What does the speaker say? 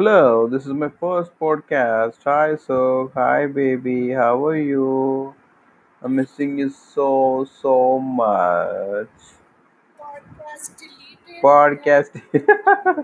Hello, this is my first podcast. Hi, so hi, baby. How are you? I'm missing you so so much. podcast deleted. Podcast.